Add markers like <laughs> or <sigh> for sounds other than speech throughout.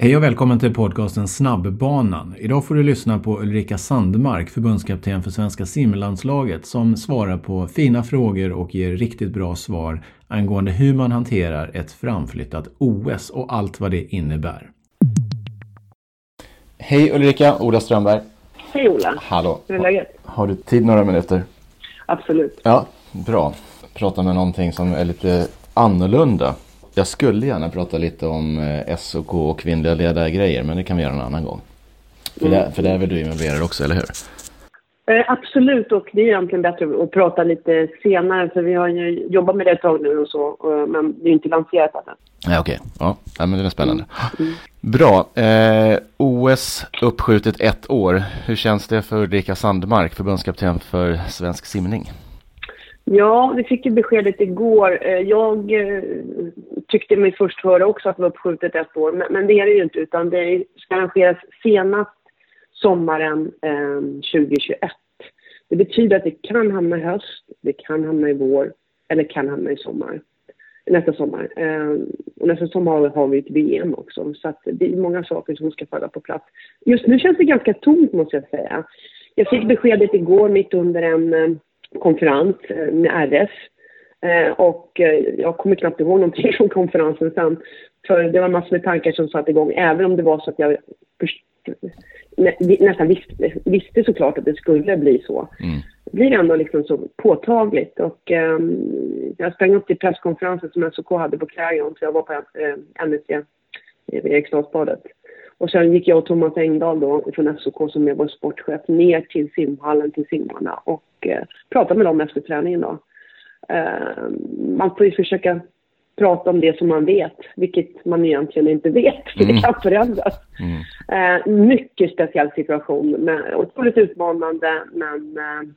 Hej och välkommen till podcasten Snabbbanan. Idag får du lyssna på Ulrika Sandmark, förbundskapten för svenska simlandslaget, som svarar på fina frågor och ger riktigt bra svar angående hur man hanterar ett framflyttat OS och allt vad det innebär. Hej Ulrika, Ola Strömberg. Hej Ola. Hallå. Hur är läget? Har du tid några minuter? Absolut. Ja, bra. Prata med någonting som är lite annorlunda. Jag skulle gärna prata lite om eh, SOK och kvinnliga ledargrejer, men det kan vi göra en annan gång. För, mm. där, för där är väl du involverad också, eller hur? Eh, absolut, och det är egentligen bättre att prata lite senare, för vi har ju jobbat med det ett tag nu och så, men det är inte lanserat än. Ja, Okej, okay. ja, ja, men det är spännande. Mm. Bra. Eh, OS uppskjutet ett år. Hur känns det för Ulrika Sandmark, förbundskapten för svensk simning? Ja, vi fick ju beskedet igår. Eh, jag eh, tyckte mig först höra också att det var uppskjutet ett år, men det är det ju inte utan det ska arrangeras senast sommaren eh, 2021. Det betyder att det kan hamna i höst, det kan hamna i vår eller kan hamna i sommar. Nästa sommar. Och nästa sommar har vi ett VM också, så att det är många saker som ska falla på plats. Just nu känns det ganska tomt måste jag säga. Jag fick beskedet igår mitt under en konferens eh, med RF. Eh, och eh, jag kommer knappt ihåg någonting <laughs> från konferensen sen. För det var massor med tankar som satte igång, även om det var så att jag nästan visste, visste såklart att det skulle bli så. Mm. Det blir ändå liksom så påtagligt. Och, um, jag sprang upp till presskonferensen som SOK hade på Clarion, så jag var på NSC vid Eriksdalsbadet. Och sen gick jag och Thomas Engdahl då från SOK som är vår sportchef ner till simhallen till simmarna och eh, pratade med dem efter träningen då. Eh, man får ju försöka prata om det som man vet, vilket man egentligen inte vet, för mm. det kan förändras. Mm. Eh, mycket speciell situation, men otroligt utmanande, men eh,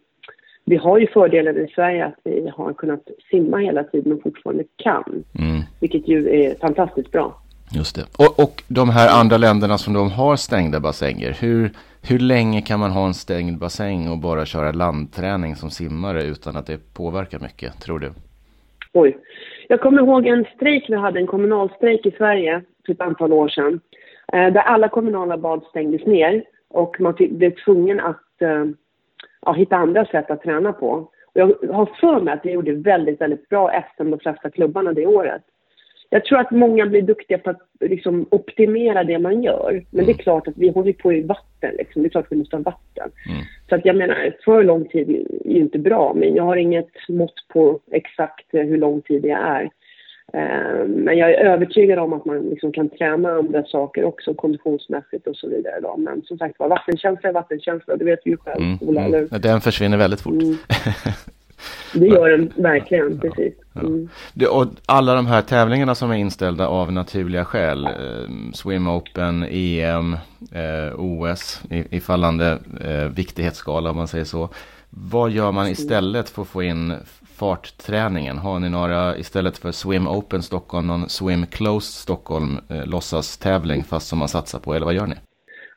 vi har ju fördelen i Sverige att vi har kunnat simma hela tiden och fortfarande kan, mm. vilket ju är fantastiskt bra. Just det. Och, och de här andra länderna som de har stängda bassänger, hur, hur länge kan man ha en stängd bassäng och bara köra landträning som simmare utan att det påverkar mycket, tror du? Oj. Jag kommer ihåg en strejk vi hade, en kommunalstrejk i Sverige för ett antal år sedan. Eh, där alla kommunala bad stängdes ner och man blev tvungen att eh, ja, hitta andra sätt att träna på. Och jag har för mig att det gjorde väldigt, väldigt bra SM de flesta klubbarna det året jag tror att många blir duktiga på att liksom, optimera det man gör. Men mm. det är mm. klart att vi håller på i vatten. Liksom. Det är klart att vi måste ha vatten. Mm. Så att jag menar, för lång tid är ju inte bra. Men jag har inget mått på exakt hur lång tid det är. Uh, men jag är övertygad om att man liksom kan träna andra saker också, konditionsmässigt och så vidare. Då. Men som sagt var, vattenkänsla är vattenkänsla. Det vet du ju själv, mm. Ola. Mm. Den försvinner väldigt fort. <laughs> Det gör den verkligen, precis. Mm. Det, och alla de här tävlingarna som är inställda av naturliga skäl, eh, Swim Open, EM, eh, OS i, i fallande eh, viktighetsskala om man säger så. Vad gör man istället för att få in fartträningen? Har ni några, istället för Swim Open Stockholm, någon Swim Close Stockholm eh, låtsas tävling fast som man satsar på, eller vad gör ni?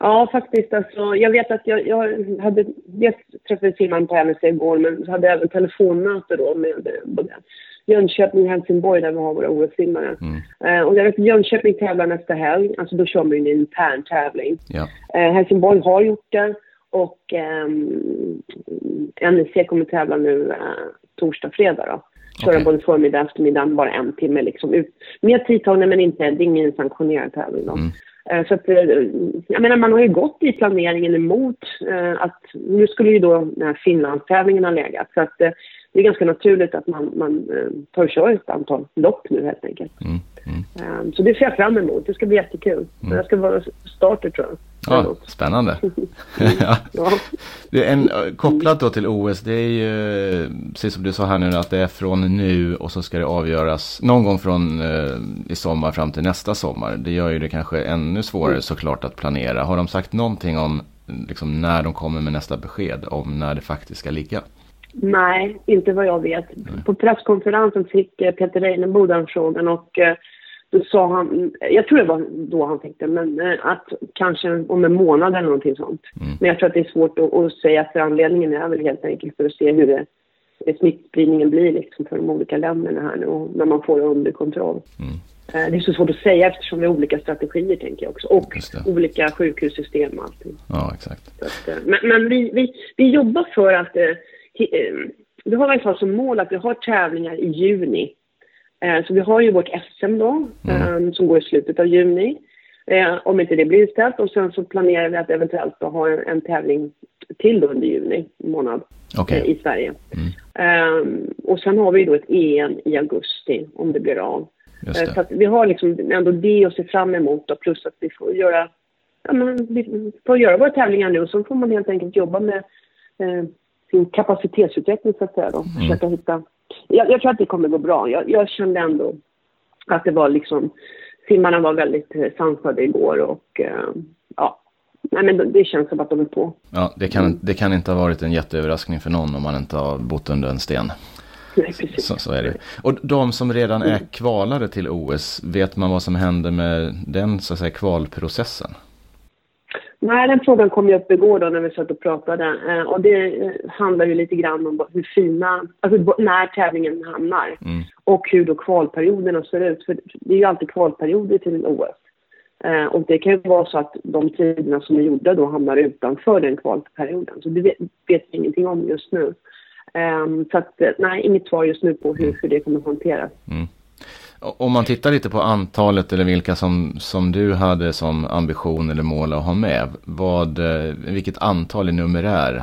Ja, faktiskt. Alltså, jag vet att jag, jag hade dels träffade simmaren på NSC igår, men hade även telefonmöte då med både Jönköping och Helsingborg där vi har våra OS-simmare. Mm. Eh, och jag vet att Jönköping tävlar nästa helg, alltså då kör man en intern tävling. Ja. Eh, Helsingborg har gjort det och eh, NSC kommer tävla nu eh, torsdag, fredag då. Köra okay. både förmiddag och eftermiddag, bara en timme liksom. Ut. Med tidtagning men inte, det är ingen sanktionerad tävling då. Mm. Eh, så att, eh, jag menar, man har ju gått i planeringen emot eh, att nu skulle ju då Finlandstävlingen ha legat. Så att det är ganska naturligt att man, man tar och kör ett antal lopp nu helt enkelt. Mm, mm. Så det ser jag fram emot. Det ska bli jättekul. Mm. Det ska vara starter tror jag. Ja, spännande. <laughs> ja. En, kopplat då till OS, det är ju precis som du sa här nu att det är från nu och så ska det avgöras någon gång från eh, i sommar fram till nästa sommar. Det gör ju det kanske ännu svårare mm. såklart att planera. Har de sagt någonting om liksom, när de kommer med nästa besked om när det faktiskt ska ligga? Nej, inte vad jag vet. Mm. På presskonferensen fick eh, Peter Reinebo den frågan och eh, sa han, jag tror det var då han tänkte, men eh, att kanske om en månad eller någonting sånt. Mm. Men jag tror att det är svårt att, att säga för anledningen är väl helt enkelt för att se hur det, det smittspridningen blir liksom för de olika länderna här nu och när man får det under kontroll. Mm. Eh, det är så svårt att säga eftersom vi har olika strategier tänker jag också. Och olika sjukhussystem och allting. Ja, exakt. Att, eh, men, men vi, vi, vi jobbar för att... Eh, vi har i alla fall som mål att vi har tävlingar i juni. Så vi har ju vårt SM då, mm. som går i slutet av juni. Om inte det blir inställt. Och sen så planerar vi att eventuellt ha en, en tävling till då under juni månad okay. i Sverige. Mm. Och sen har vi då ett EM i augusti om det blir av. Så att vi har liksom ändå det att se fram emot och plus att vi får göra, ja, men vi får göra våra tävlingar nu och så får man helt enkelt jobba med eh, sin kapacitetsutveckling så att säga då. Mm. Försöka hitta, jag, jag, tror att det kommer gå bra. Jag, jag kände ändå att det var liksom, simmarna var väldigt eh, sansade igår och eh, ja, Nej, men det känns som att de är på. Ja, det kan, det kan inte ha varit en jätteöverraskning för någon om man inte har bott under en sten. Nej, precis. Så, så, är det. Och de som redan är kvalade till OS, vet man vad som händer med den så att säga, kvalprocessen? Nej, den frågan kom ju upp igår då när vi satt och pratade. Eh, och det eh, handlar ju lite grann om hur fina, alltså när tävlingen hamnar. Mm. Och hur då kvalperioderna ser ut. För det är ju alltid kvalperioder till OS. Eh, och det kan ju vara så att de tiderna som är gjorda då hamnar utanför den kvalperioden. Så det vet, vet vi ingenting om just nu. Um, så att, nej, inget svar just nu på hur, hur det kommer att hanteras. Mm. Om man tittar lite på antalet eller vilka som, som du hade som ambition eller mål att ha med. Vad, eh, vilket antal i numerär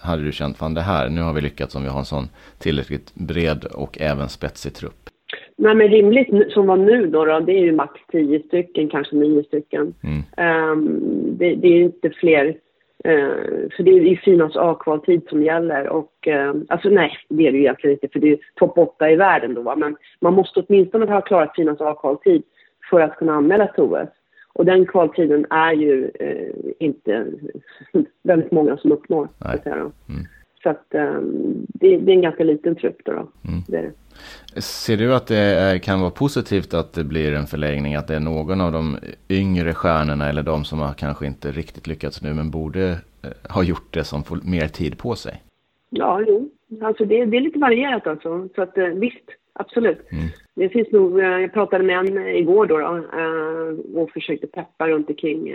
hade du känt, fan det här, nu har vi lyckats om vi har en sån tillräckligt bred och även spetsig trupp? Nej men rimligt som var nu då, då det är ju max 10 stycken, kanske 9 stycken. Mm. Um, det, det, är inte fler Eh, för det är ju Finas A-kvaltid som gäller och eh, alltså nej, det är det ju egentligen inte för det är topp 8 i världen då va? men man måste åtminstone ha klarat Finas A-kvaltid för att kunna anmäla till OS. Och den kvaltiden är ju eh, inte <laughs> väldigt många som uppnår. Mm. Så att um, det, det, är en ganska liten trupp då. då. Mm. Det det. Ser du att det är, kan vara positivt att det blir en förlängning? Att det är någon av de yngre stjärnorna eller de som har kanske inte riktigt lyckats nu men borde eh, ha gjort det som får mer tid på sig? Ja, jo. Alltså det, det är lite varierat alltså. Så att eh, visst, absolut. Mm. Det finns nog, eh, jag pratade med en igår då, då och försökte peppa runt omkring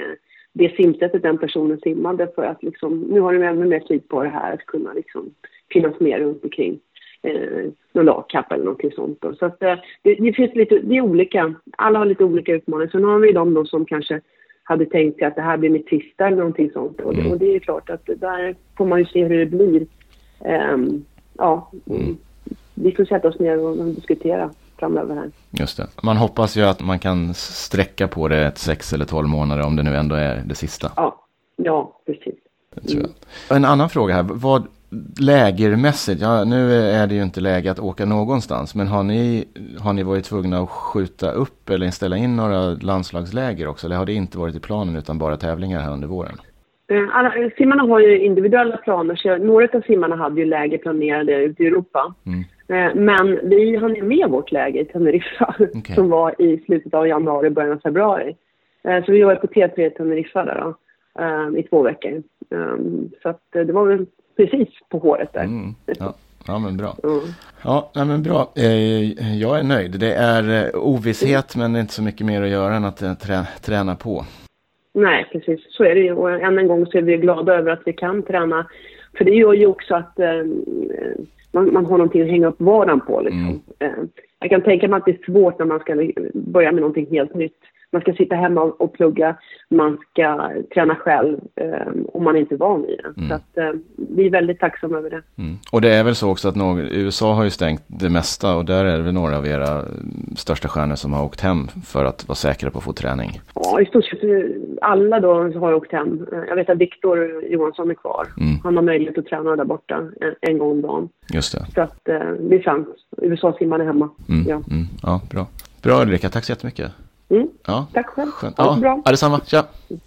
det simsättet den personen simmade för att liksom, nu har de ännu mer tid på det här att kunna liksom finnas med runt omkring eh, någon lagkapp eller någonting sånt. Då. Så att, eh, det, det, finns lite, det är olika, alla har lite olika utmaningar. Sen har vi de då som kanske hade tänkt sig att det här blir mitt sista eller någonting sånt. Och, mm. och det är klart att där får man ju se hur det blir. Um, ja, mm. vi får sätta oss ner och diskutera framöver här. Just det. Man hoppas ju att man kan sträcka på det ett sex eller tolv månader om det nu ändå är det sista. Ja, ja precis. Mm. En annan fråga här. Vad, lägermässigt, ja nu är det ju inte läge att åka någonstans, men har ni, har ni varit tvungna att skjuta upp eller ställa in några landslagsläger också? Eller har det inte varit i planen utan bara tävlingar här under våren? Eh, alla, simmarna har ju individuella planer, så några av simmarna hade ju läger planerade ute i Europa. Mm. Eh, men vi hann med vårt läger i Teneriffa <laughs> okay. som var i slutet av januari, början av februari. Eh, så vi var på T3 i Teneriffa där då, i två veckor. Så att det var väl precis på håret där. Mm, ja. Ja men bra. Mm. Ja men bra. Eh, jag är nöjd. Det är eh, ovisshet men det är inte så mycket mer att göra än att eh, trä, träna på. Nej precis, så är det ju. Och än en gång så är vi glada över att vi kan träna. För det gör ju också att eh, man, man, har någonting att hänga upp vardagen på. Liksom. Mm. jag kan tänka mig att det är svårt när man ska börja med någonting helt nytt man ska sitta hemma och plugga, man ska träna själv eh, om man inte är van vid det. Mm. Så att, eh, vi är väldigt tacksamma över det. Mm. Och det är väl så också att någon, USA har ju stängt det mesta och där är det väl några av era största stjärnor som har åkt hem för att vara säkra på att få träning? Ja, i stort sett alla då har åkt hem. Eh, jag vet att Viktor Johansson är kvar. Mm. Han har möjlighet att träna där borta en, en gång om dagen. Just det. Så att eh, det är sant. USA-simmarna är hemma. Mm. Ja. Mm. ja, bra. Bra Ulrika, tack så jättemycket. Mm. Ja. Tack själv. Ha det bra. Ja, detsamma. Tja.